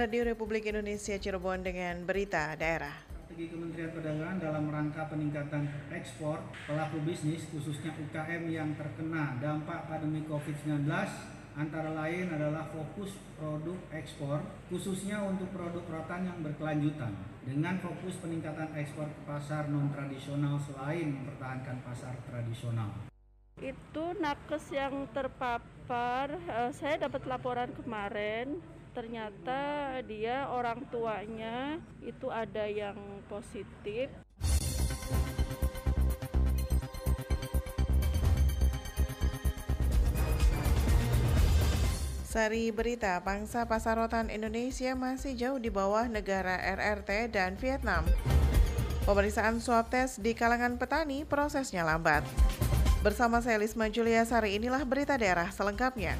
Radio Republik Indonesia Cirebon dengan berita daerah. Strategi Kementerian Perdagangan dalam rangka peningkatan ekspor pelaku bisnis khususnya UKM yang terkena dampak pandemi COVID-19 antara lain adalah fokus produk ekspor khususnya untuk produk rotan yang berkelanjutan dengan fokus peningkatan ekspor ke pasar non tradisional selain mempertahankan pasar tradisional. Itu nakes yang terpapar, eh, saya dapat laporan kemarin ternyata dia orang tuanya itu ada yang positif. Sari berita, pangsa pasar rotan Indonesia masih jauh di bawah negara RRT dan Vietnam. Pemeriksaan swab test di kalangan petani prosesnya lambat. Bersama saya Lisma Julia Sari, inilah berita daerah selengkapnya.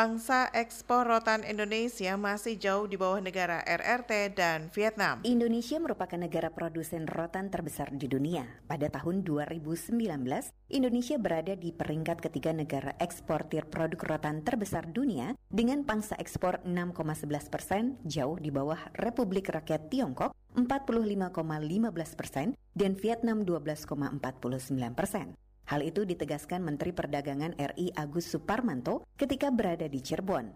Pangsa ekspor rotan Indonesia masih jauh di bawah negara RRT dan Vietnam. Indonesia merupakan negara produsen rotan terbesar di dunia. Pada tahun 2019, Indonesia berada di peringkat ketiga negara eksportir produk rotan terbesar dunia dengan pangsa ekspor 6,11 persen, jauh di bawah Republik Rakyat Tiongkok 45,15 persen dan Vietnam 12,49 persen. Hal itu ditegaskan Menteri Perdagangan RI Agus Suparmanto ketika berada di Cirebon.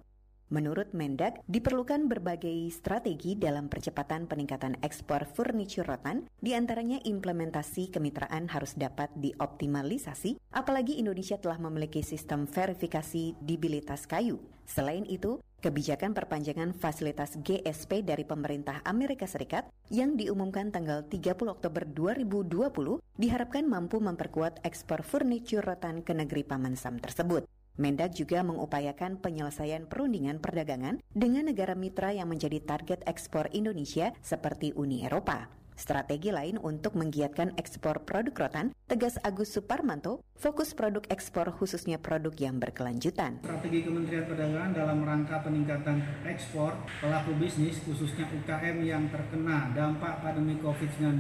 Menurut Mendak, diperlukan berbagai strategi dalam percepatan peningkatan ekspor furniture rotan, di antaranya implementasi kemitraan harus dapat dioptimalisasi, apalagi Indonesia telah memiliki sistem verifikasi dibilitas kayu. Selain itu, Kebijakan perpanjangan fasilitas GSP dari pemerintah Amerika Serikat yang diumumkan tanggal 30 Oktober 2020 diharapkan mampu memperkuat ekspor furniture rotan ke negeri Paman Sam tersebut. Mendak juga mengupayakan penyelesaian perundingan perdagangan dengan negara mitra yang menjadi target ekspor Indonesia seperti Uni Eropa. Strategi lain untuk menggiatkan ekspor produk rotan, tegas Agus Suparmanto, fokus produk ekspor khususnya produk yang berkelanjutan. Strategi Kementerian Perdagangan dalam rangka peningkatan ekspor pelaku bisnis khususnya UKM yang terkena dampak pandemi COVID-19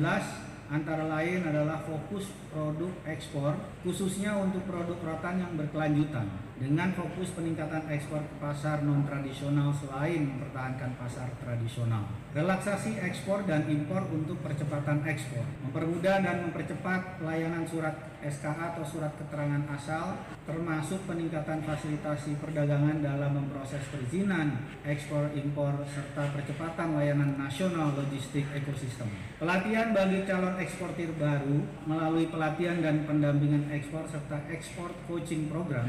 antara lain adalah fokus produk ekspor khususnya untuk produk rotan yang berkelanjutan dengan fokus peningkatan ekspor ke pasar non tradisional selain mempertahankan pasar tradisional. Relaksasi ekspor dan impor untuk percepatan ekspor, mempermudah dan mempercepat pelayanan surat SKA atau surat keterangan asal termasuk peningkatan fasilitasi perdagangan dalam memproses perizinan ekspor impor serta percepatan layanan nasional logistik ekosistem. Pelatihan bagi calon eksportir baru melalui pelatihan dan pendampingan ekspor serta ekspor coaching program,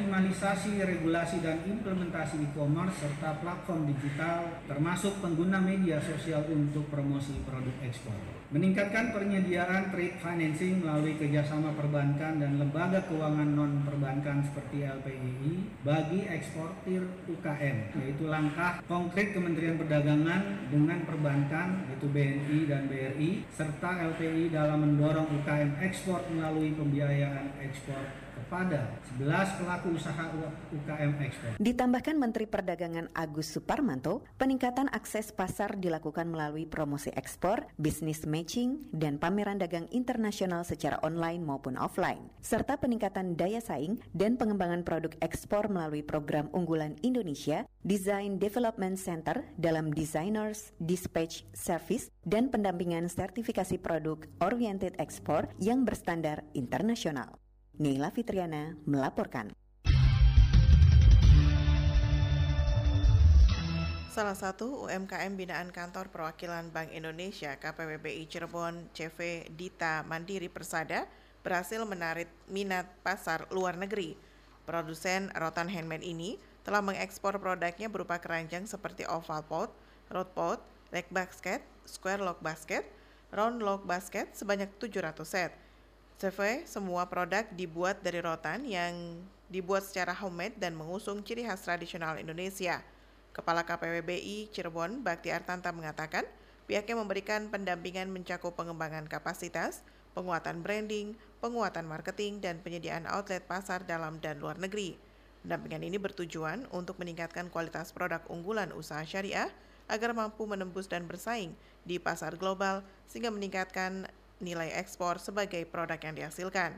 optimalisasi regulasi dan implementasi e-commerce serta platform digital termasuk pengguna media sosial untuk promosi produk ekspor. Meningkatkan penyediaan trade financing melalui kerjasama perbankan dan lembaga keuangan non perbankan seperti LPII bagi eksportir UKM, yaitu langkah konkret Kementerian Perdagangan dengan perbankan yaitu BNI dan BRI serta LPI dalam mendorong UKM ekspor melalui pembiayaan ekspor kepada 11 pelaku usaha UKM ekspor. Ditambahkan Menteri Perdagangan Agus Suparmanto, peningkatan akses pasar dilakukan melalui promosi ekspor, bisnis matching, dan pameran dagang internasional secara online maupun offline, serta peningkatan daya saing dan pengembangan produk ekspor melalui program unggulan Indonesia, Design Development Center dalam Designers Dispatch Service, dan pendampingan sertifikasi produk oriented ekspor yang berstandar internasional. Neila Fitriana melaporkan. Salah satu UMKM binaan kantor perwakilan Bank Indonesia KPWBI Cirebon CV Dita Mandiri Persada berhasil menarik minat pasar luar negeri. Produsen rotan handmade ini telah mengekspor produknya berupa keranjang seperti oval pot, road pot, leg basket, square lock basket, round lock basket sebanyak 700 set. CV semua produk dibuat dari rotan yang dibuat secara homemade dan mengusung ciri khas tradisional Indonesia. Kepala KPWBI Cirebon Bakti Artanta mengatakan pihaknya memberikan pendampingan mencakup pengembangan kapasitas, penguatan branding, penguatan marketing, dan penyediaan outlet pasar dalam dan luar negeri. Pendampingan ini bertujuan untuk meningkatkan kualitas produk unggulan usaha syariah agar mampu menembus dan bersaing di pasar global sehingga meningkatkan nilai ekspor sebagai produk yang dihasilkan.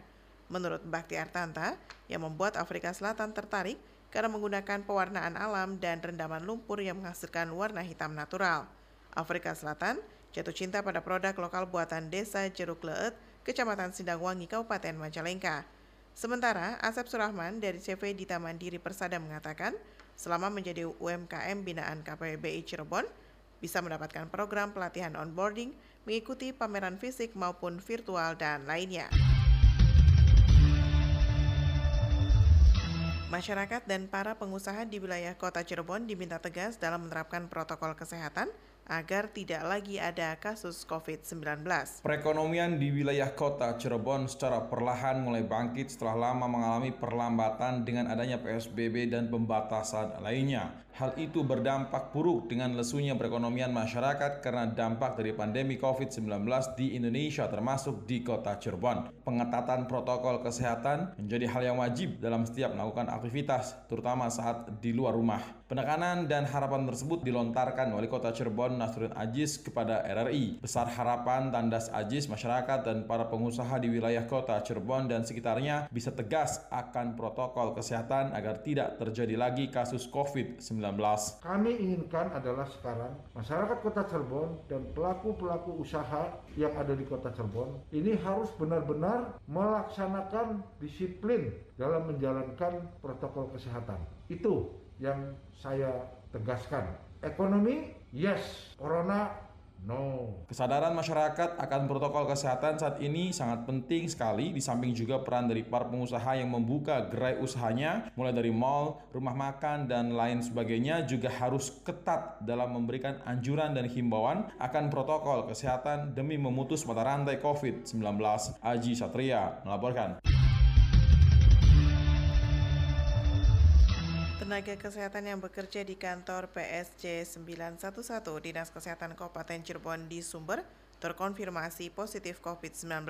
Menurut Bakti Artanta, yang membuat Afrika Selatan tertarik karena menggunakan pewarnaan alam dan rendaman lumpur yang menghasilkan warna hitam natural. Afrika Selatan jatuh cinta pada produk lokal buatan desa Jeruk Leet, Kecamatan Sindangwangi, Kabupaten Majalengka. Sementara Asep Surahman dari CV Dita Mandiri Persada mengatakan, selama menjadi UMKM binaan KPBI Cirebon, bisa mendapatkan program pelatihan onboarding, mengikuti pameran fisik maupun virtual dan lainnya. Masyarakat dan para pengusaha di wilayah kota Cirebon diminta tegas dalam menerapkan protokol kesehatan agar tidak lagi ada kasus COVID-19. Perekonomian di wilayah kota Cirebon secara perlahan mulai bangkit setelah lama mengalami perlambatan dengan adanya PSBB dan pembatasan lainnya. Hal itu berdampak buruk dengan lesunya perekonomian masyarakat karena dampak dari pandemi COVID-19 di Indonesia termasuk di kota Cirebon. Pengetatan protokol kesehatan menjadi hal yang wajib dalam setiap melakukan aktivitas, terutama saat di luar rumah. Penekanan dan harapan tersebut dilontarkan Wali Kota Cirebon Nasruddin Ajis kepada RRI. Besar harapan tandas Ajis masyarakat dan para pengusaha di wilayah kota Cirebon dan sekitarnya bisa tegas akan protokol kesehatan agar tidak terjadi lagi kasus COVID-19. Kami inginkan adalah sekarang masyarakat kota Cirebon dan pelaku-pelaku usaha yang ada di kota Cirebon ini harus benar-benar melaksanakan disiplin dalam menjalankan protokol kesehatan. Itu yang saya tegaskan. Ekonomi, yes. Corona, No. Kesadaran masyarakat akan protokol kesehatan saat ini sangat penting sekali, di samping juga peran dari para pengusaha yang membuka gerai usahanya, mulai dari mall, rumah makan, dan lain sebagainya juga harus ketat dalam memberikan anjuran dan himbauan akan protokol kesehatan demi memutus mata rantai COVID-19. Aji Satria melaporkan. Tenaga kesehatan yang bekerja di kantor PSC 911 Dinas Kesehatan Kabupaten Cirebon di Sumber terkonfirmasi positif COVID-19.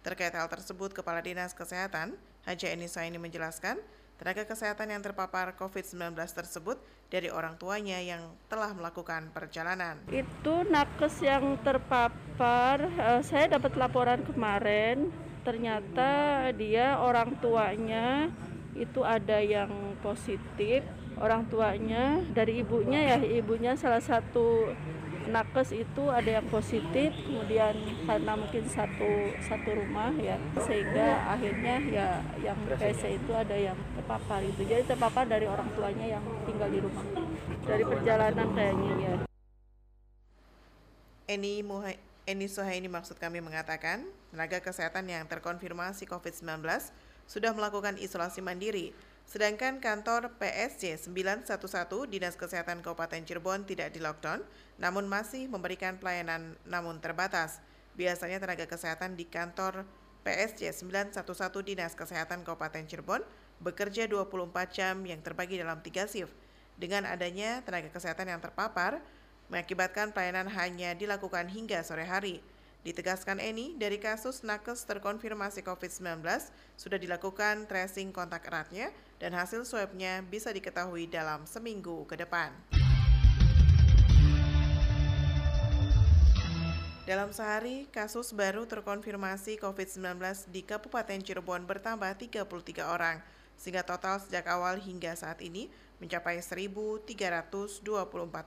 Terkait hal tersebut, Kepala Dinas Kesehatan Haji Enisa ini menjelaskan, tenaga kesehatan yang terpapar COVID-19 tersebut dari orang tuanya yang telah melakukan perjalanan. Itu nakes yang terpapar, eh, saya dapat laporan kemarin, ternyata dia orang tuanya itu ada yang positif orang tuanya dari ibunya ya ibunya salah satu nakes itu ada yang positif kemudian karena mungkin satu satu rumah ya sehingga akhirnya ya yang PC itu ada yang terpapar itu jadi terpapar dari orang tuanya yang tinggal di rumah. Dari perjalanan kayaknya ya. Eni Muha Eni Suhaini maksud kami mengatakan tenaga kesehatan yang terkonfirmasi COVID-19 sudah melakukan isolasi mandiri. Sedangkan kantor PSC 911 Dinas Kesehatan Kabupaten Cirebon tidak di lockdown, namun masih memberikan pelayanan namun terbatas. Biasanya tenaga kesehatan di kantor PSC 911 Dinas Kesehatan Kabupaten Cirebon bekerja 24 jam yang terbagi dalam tiga shift. Dengan adanya tenaga kesehatan yang terpapar, mengakibatkan pelayanan hanya dilakukan hingga sore hari. Ditegaskan Eni, dari kasus nakes terkonfirmasi COVID-19 sudah dilakukan tracing kontak eratnya dan hasil swabnya bisa diketahui dalam seminggu ke depan. Dalam sehari, kasus baru terkonfirmasi COVID-19 di Kabupaten Cirebon bertambah 33 orang, sehingga total sejak awal hingga saat ini mencapai 1.324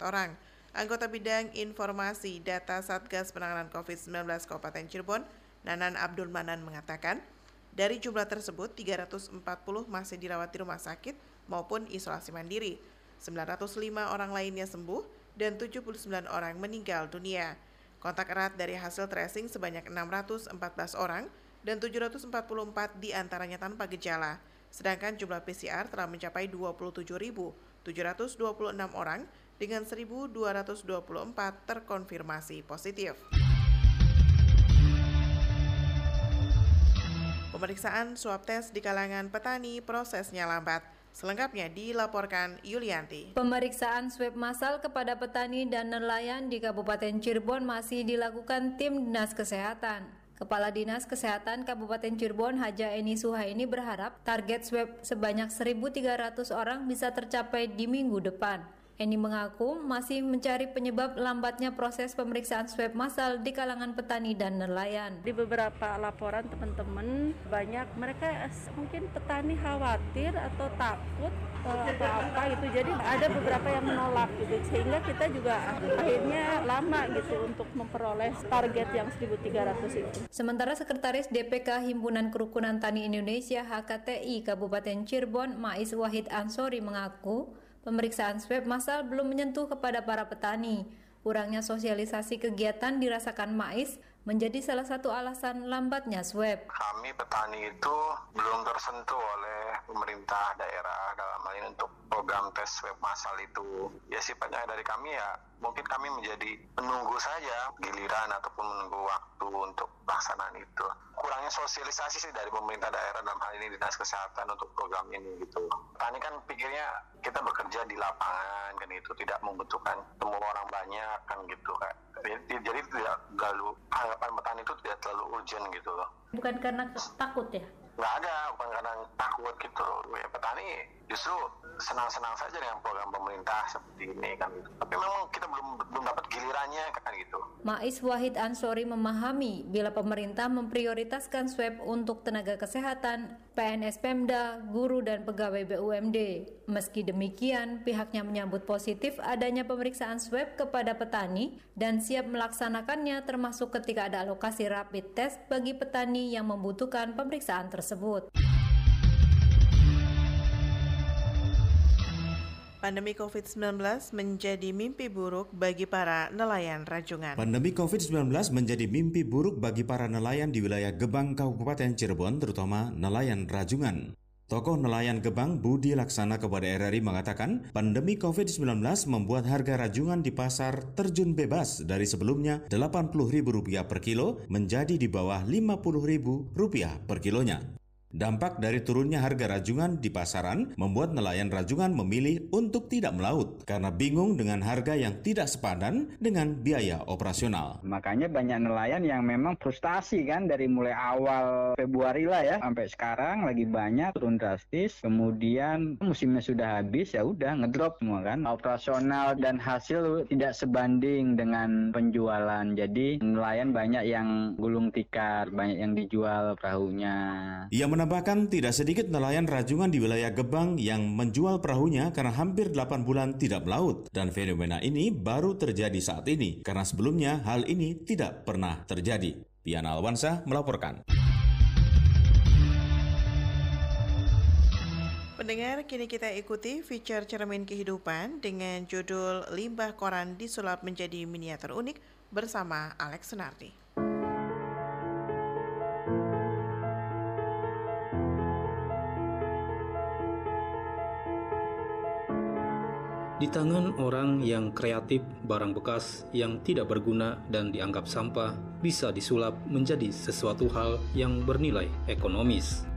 orang. Anggota Bidang Informasi Data Satgas Penanganan COVID-19 Kabupaten Cirebon, Nanan Abdul Manan mengatakan, dari jumlah tersebut 340 masih dirawat di rumah sakit maupun isolasi mandiri. 905 orang lainnya sembuh dan 79 orang meninggal dunia. Kontak erat dari hasil tracing sebanyak 614 orang dan 744 di antaranya tanpa gejala. Sedangkan jumlah PCR telah mencapai 27.726 orang dengan 1.224 terkonfirmasi positif. Pemeriksaan swab tes di kalangan petani prosesnya lambat. Selengkapnya dilaporkan Yulianti. Pemeriksaan swab massal kepada petani dan nelayan di Kabupaten Cirebon masih dilakukan tim Dinas Kesehatan. Kepala Dinas Kesehatan Kabupaten Cirebon Haja Eni Suhaini berharap target swab sebanyak 1.300 orang bisa tercapai di minggu depan. Eni mengaku masih mencari penyebab lambatnya proses pemeriksaan swab massal di kalangan petani dan nelayan. Di beberapa laporan teman-teman banyak mereka mungkin petani khawatir atau takut eh, atau apa gitu. Jadi ada beberapa yang menolak gitu sehingga kita juga akhirnya lama gitu untuk memperoleh target yang 1.300 itu. Sementara Sekretaris DPK Himpunan Kerukunan Tani Indonesia HKTI Kabupaten Cirebon Mais Wahid Ansori mengaku Pemeriksaan swab massal belum menyentuh kepada para petani. Kurangnya sosialisasi kegiatan dirasakan Mais menjadi salah satu alasan lambatnya swab. Kami petani itu belum tersentuh oleh pemerintah daerah dalam hal ini untuk program tes swab massal itu. Ya sifatnya dari kami ya mungkin kami menjadi menunggu saja giliran ataupun menunggu waktu untuk pelaksanaan itu. Kurangnya sosialisasi sih dari pemerintah daerah dalam hal ini dinas kesehatan untuk program ini gitu. Petani kan pikirnya kita bekerja di lapangan kan itu tidak membutuhkan temu orang banyak kan gitu kan. Jadi, jadi tidak terlalu harapan petani itu tidak terlalu urgent gitu loh. Bukan karena takut ya? Nggak ada, bukan karena takut gitu. Ya petani justru senang-senang saja dengan program pemerintah seperti ini kan. Tapi memang kita belum belum dapat gilirannya kan gitu. Mais Wahid Ansori memahami bila pemerintah memprioritaskan swab untuk tenaga kesehatan, PNS Pemda, guru dan pegawai BUMD. Meski demikian, pihaknya menyambut positif adanya pemeriksaan swab kepada petani dan siap melaksanakannya termasuk ketika ada alokasi rapid test bagi petani yang membutuhkan pemeriksaan tersebut. Pandemi COVID-19 menjadi mimpi buruk bagi para nelayan rajungan. Pandemi COVID-19 menjadi mimpi buruk bagi para nelayan di wilayah Gebang, Kabupaten Cirebon, terutama nelayan rajungan. Tokoh nelayan Gebang Budi Laksana kepada RRI mengatakan, pandemi COVID-19 membuat harga rajungan di pasar terjun bebas dari sebelumnya Rp80.000 per kilo menjadi di bawah Rp50.000 per kilonya. Dampak dari turunnya harga rajungan di pasaran membuat nelayan rajungan memilih untuk tidak melaut karena bingung dengan harga yang tidak sepadan dengan biaya operasional. Makanya banyak nelayan yang memang frustasi kan dari mulai awal Februari lah ya sampai sekarang lagi banyak turun drastis. Kemudian musimnya sudah habis ya udah ngedrop semua kan. Operasional dan hasil tidak sebanding dengan penjualan. Jadi nelayan banyak yang gulung tikar, banyak yang dijual perahunya. Ia menambahkan tidak sedikit nelayan rajungan di wilayah Gebang yang menjual perahunya karena hampir 8 bulan tidak melaut. Dan fenomena ini baru terjadi saat ini karena sebelumnya hal ini tidak pernah terjadi. Piana Alwansa melaporkan. Pendengar, kini kita ikuti feature cermin kehidupan dengan judul Limbah Koran disulap menjadi miniatur unik bersama Alex Sunardi. Di tangan orang yang kreatif, barang bekas yang tidak berguna dan dianggap sampah bisa disulap menjadi sesuatu hal yang bernilai ekonomis.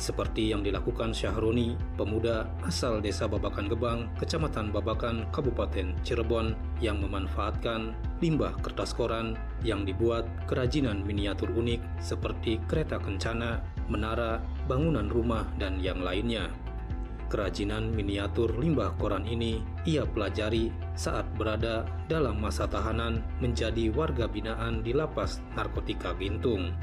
Seperti yang dilakukan Syahroni, pemuda asal desa Babakan Gebang, kecamatan Babakan, Kabupaten Cirebon yang memanfaatkan limbah kertas koran yang dibuat kerajinan miniatur unik seperti kereta kencana, menara, bangunan rumah, dan yang lainnya. Kerajinan miniatur limbah koran ini ia pelajari saat berada dalam masa tahanan menjadi warga binaan di lapas narkotika Gintung.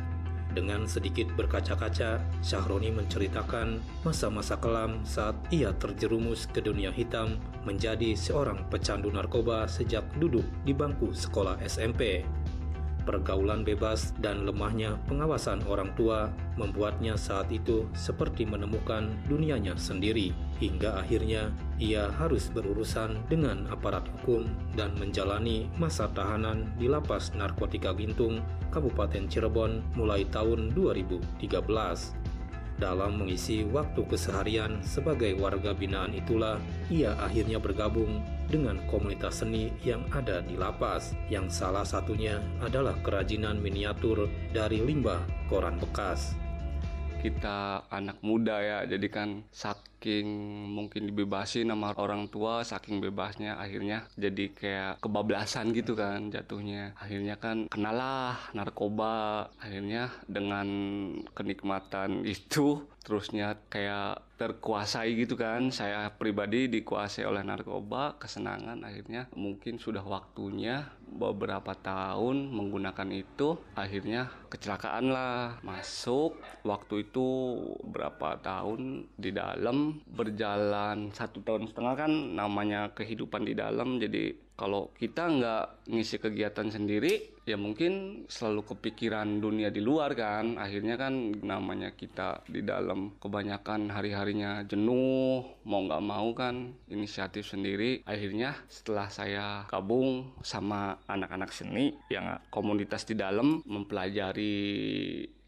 Dengan sedikit berkaca-kaca, Syahroni menceritakan masa-masa kelam saat ia terjerumus ke dunia hitam menjadi seorang pecandu narkoba sejak duduk di bangku sekolah SMP pergaulan bebas dan lemahnya pengawasan orang tua membuatnya saat itu seperti menemukan dunianya sendiri hingga akhirnya ia harus berurusan dengan aparat hukum dan menjalani masa tahanan di lapas narkotika Gintung, Kabupaten Cirebon mulai tahun 2013. Dalam mengisi waktu keseharian sebagai warga binaan itulah ia akhirnya bergabung dengan komunitas seni yang ada di lapas, yang salah satunya adalah kerajinan miniatur dari limbah koran bekas kita anak muda ya. Jadi kan saking mungkin dibebasin sama orang tua saking bebasnya akhirnya jadi kayak kebablasan gitu kan jatuhnya. Akhirnya kan kenalah narkoba. Akhirnya dengan kenikmatan itu terusnya kayak terkuasai gitu kan. Saya pribadi dikuasai oleh narkoba kesenangan akhirnya mungkin sudah waktunya beberapa tahun menggunakan itu akhirnya kecelakaan lah. Masuk waktu itu berapa tahun di dalam berjalan satu tahun setengah kan namanya kehidupan di dalam. Jadi kalau kita nggak ngisi kegiatan sendiri ya mungkin selalu kepikiran dunia di luar kan. Akhirnya kan namanya kita di dalam kebanyakan hari-harinya jenuh mau nggak mau kan inisiatif sendiri. Akhirnya setelah saya gabung sama anak-anak seni yang komunitas di dalam mempelajari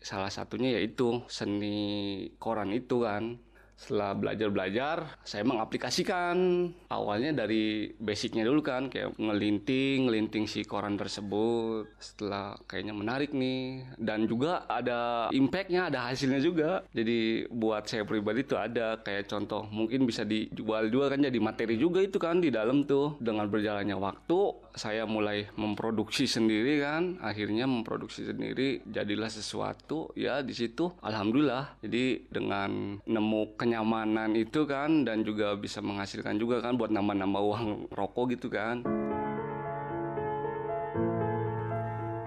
salah satunya yaitu seni koran itu kan setelah belajar-belajar saya mengaplikasikan. Awalnya dari basicnya dulu kan kayak ngelinting ngelinting si koran tersebut. Setelah kayaknya menarik nih. Dan juga ada impactnya ada hasilnya juga. Jadi buat saya pribadi tuh ada. Kayak contoh mungkin bisa dijual jual kan jadi materi juga itu kan di dalam tuh. Dengan berjalannya waktu saya mulai memproduksi sendiri kan. Akhirnya memproduksi sendiri jadilah sesuatu ya di situ. Alhamdulillah. Jadi dengan nemu kenyamanan itu kan dan juga bisa menghasilkan juga kan buat nambah-nambah uang rokok gitu kan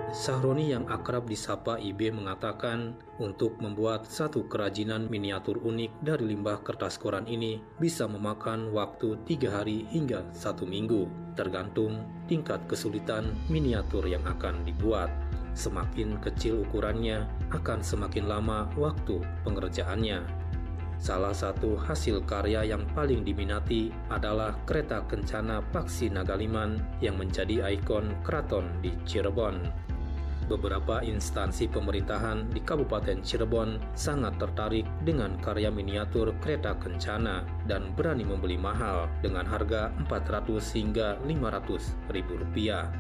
Sahroni yang akrab disapa IB mengatakan untuk membuat satu kerajinan miniatur unik dari limbah kertas koran ini bisa memakan waktu tiga hari hingga satu minggu, tergantung tingkat kesulitan miniatur yang akan dibuat. Semakin kecil ukurannya, akan semakin lama waktu pengerjaannya. Salah satu hasil karya yang paling diminati adalah kereta kencana Paksi Nagaliman yang menjadi ikon keraton di Cirebon beberapa instansi pemerintahan di Kabupaten Cirebon sangat tertarik dengan karya miniatur kereta kencana dan berani membeli mahal dengan harga 400 hingga 500 ribu rupiah.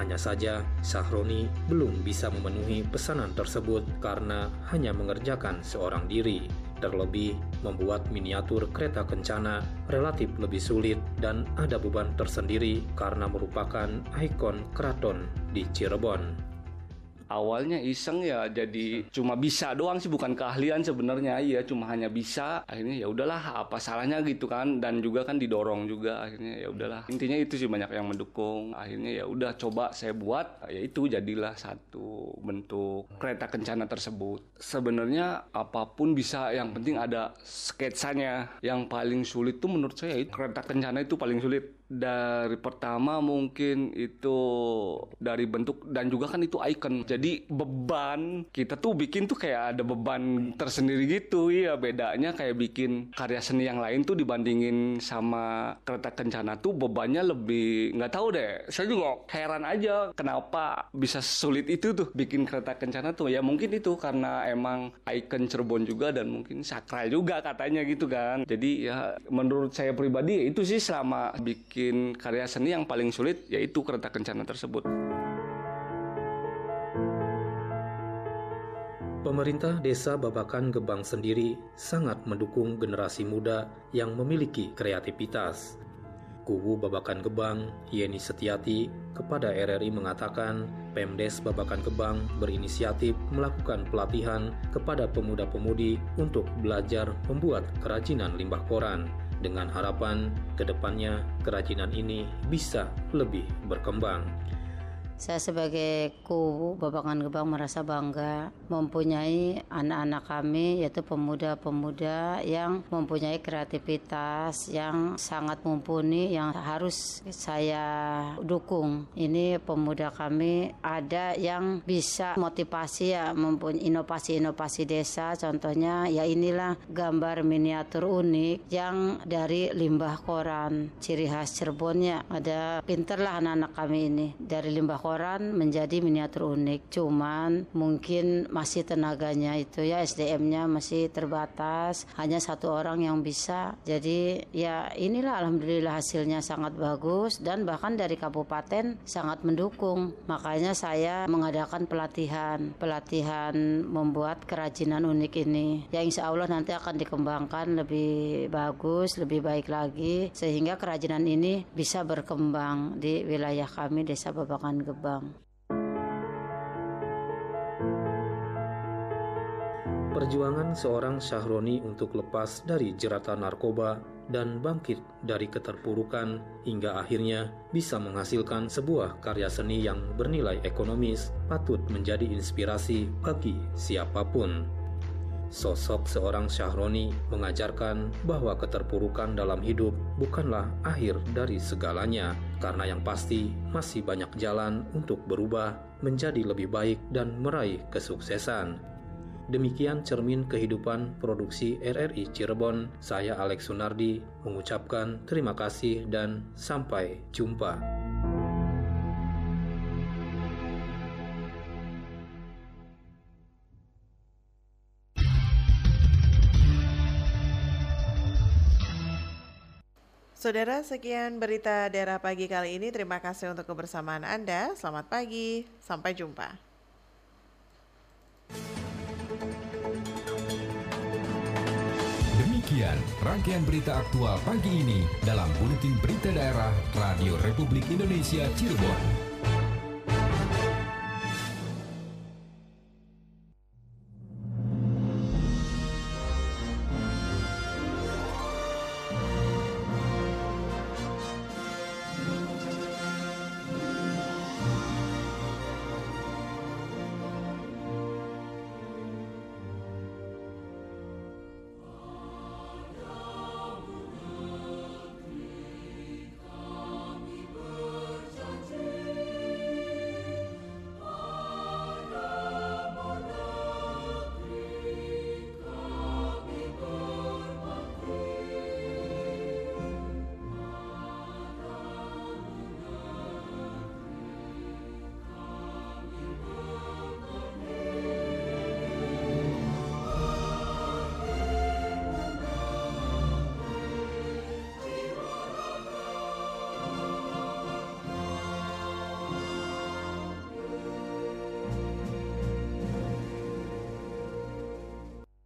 Hanya saja Sahroni belum bisa memenuhi pesanan tersebut karena hanya mengerjakan seorang diri. Terlebih, membuat miniatur kereta kencana relatif lebih sulit dan ada beban tersendiri karena merupakan ikon keraton di Cirebon awalnya iseng ya jadi cuma bisa doang sih bukan keahlian sebenarnya. Iya cuma hanya bisa. Akhirnya ya udahlah apa salahnya gitu kan. Dan juga kan didorong juga akhirnya ya udahlah. Intinya itu sih banyak yang mendukung. Akhirnya ya udah coba saya buat ya itu jadilah satu bentuk kereta kencana tersebut. Sebenarnya apa pun bisa yang penting ada sketsanya. Yang paling sulit tuh menurut saya itu kereta kencana itu paling sulit dari pertama mungkin itu dari bentuk dan juga kan itu icon. Jadi beban kita tuh bikin tuh kayak ada beban tersendiri gitu. Ya bedanya kayak bikin karya seni yang lain tuh dibandingin sama kereta kencana tuh bebannya lebih nggak tahu deh. Saya juga heran aja kenapa bisa sulit itu tuh bikin kereta kencana tuh. Ya mungkin itu karena emang icon Cirebon juga dan mungkin sakral juga katanya gitu kan. Jadi ya menurut saya pribadi ya itu sih selama bikin bikin karya seni yang paling sulit yaitu kereta kencana tersebut. Pemerintah Desa Babakan Gebang sendiri sangat mendukung generasi muda yang memiliki kreativitas. Kubu Babakan Gebang, Yeni Setiati, kepada RRI mengatakan Pemdes Babakan Gebang berinisiatif melakukan pelatihan kepada pemuda-pemudi untuk belajar membuat kerajinan limbah koran dengan harapan ke depannya kerajinan ini bisa lebih berkembang. Saya sebagai kubu Babakan Gebang merasa bangga mempunyai anak-anak kami yaitu pemuda-pemuda yang mempunyai kreativitas yang sangat mumpuni yang harus saya dukung. Ini pemuda kami ada yang bisa motivasi ya mempunyai inovasi-inovasi desa contohnya ya inilah gambar miniatur unik yang dari limbah koran ciri khas Cirebonnya ada pinterlah anak-anak kami ini dari limbah koran koran menjadi miniatur unik. Cuman mungkin masih tenaganya itu ya SDM-nya masih terbatas, hanya satu orang yang bisa. Jadi ya inilah alhamdulillah hasilnya sangat bagus dan bahkan dari kabupaten sangat mendukung. Makanya saya mengadakan pelatihan, pelatihan membuat kerajinan unik ini. Ya insya Allah nanti akan dikembangkan lebih bagus, lebih baik lagi sehingga kerajinan ini bisa berkembang di wilayah kami Desa Babakan. Perjuangan seorang Syahroni untuk lepas dari jeratan narkoba dan bangkit dari keterpurukan hingga akhirnya bisa menghasilkan sebuah karya seni yang bernilai ekonomis patut menjadi inspirasi bagi siapa pun. Sosok seorang Syahroni mengajarkan bahwa keterpurukan dalam hidup bukanlah akhir dari segalanya, karena yang pasti masih banyak jalan untuk berubah menjadi lebih baik dan meraih kesuksesan. Demikian cermin kehidupan produksi RRI Cirebon. Saya Alex Sunardi mengucapkan terima kasih dan sampai jumpa. Saudara, sekian berita daerah pagi kali ini. Terima kasih untuk kebersamaan Anda. Selamat pagi, sampai jumpa. Demikian rangkaian berita aktual pagi ini dalam Buletin Berita Daerah Radio Republik Indonesia Cirebon.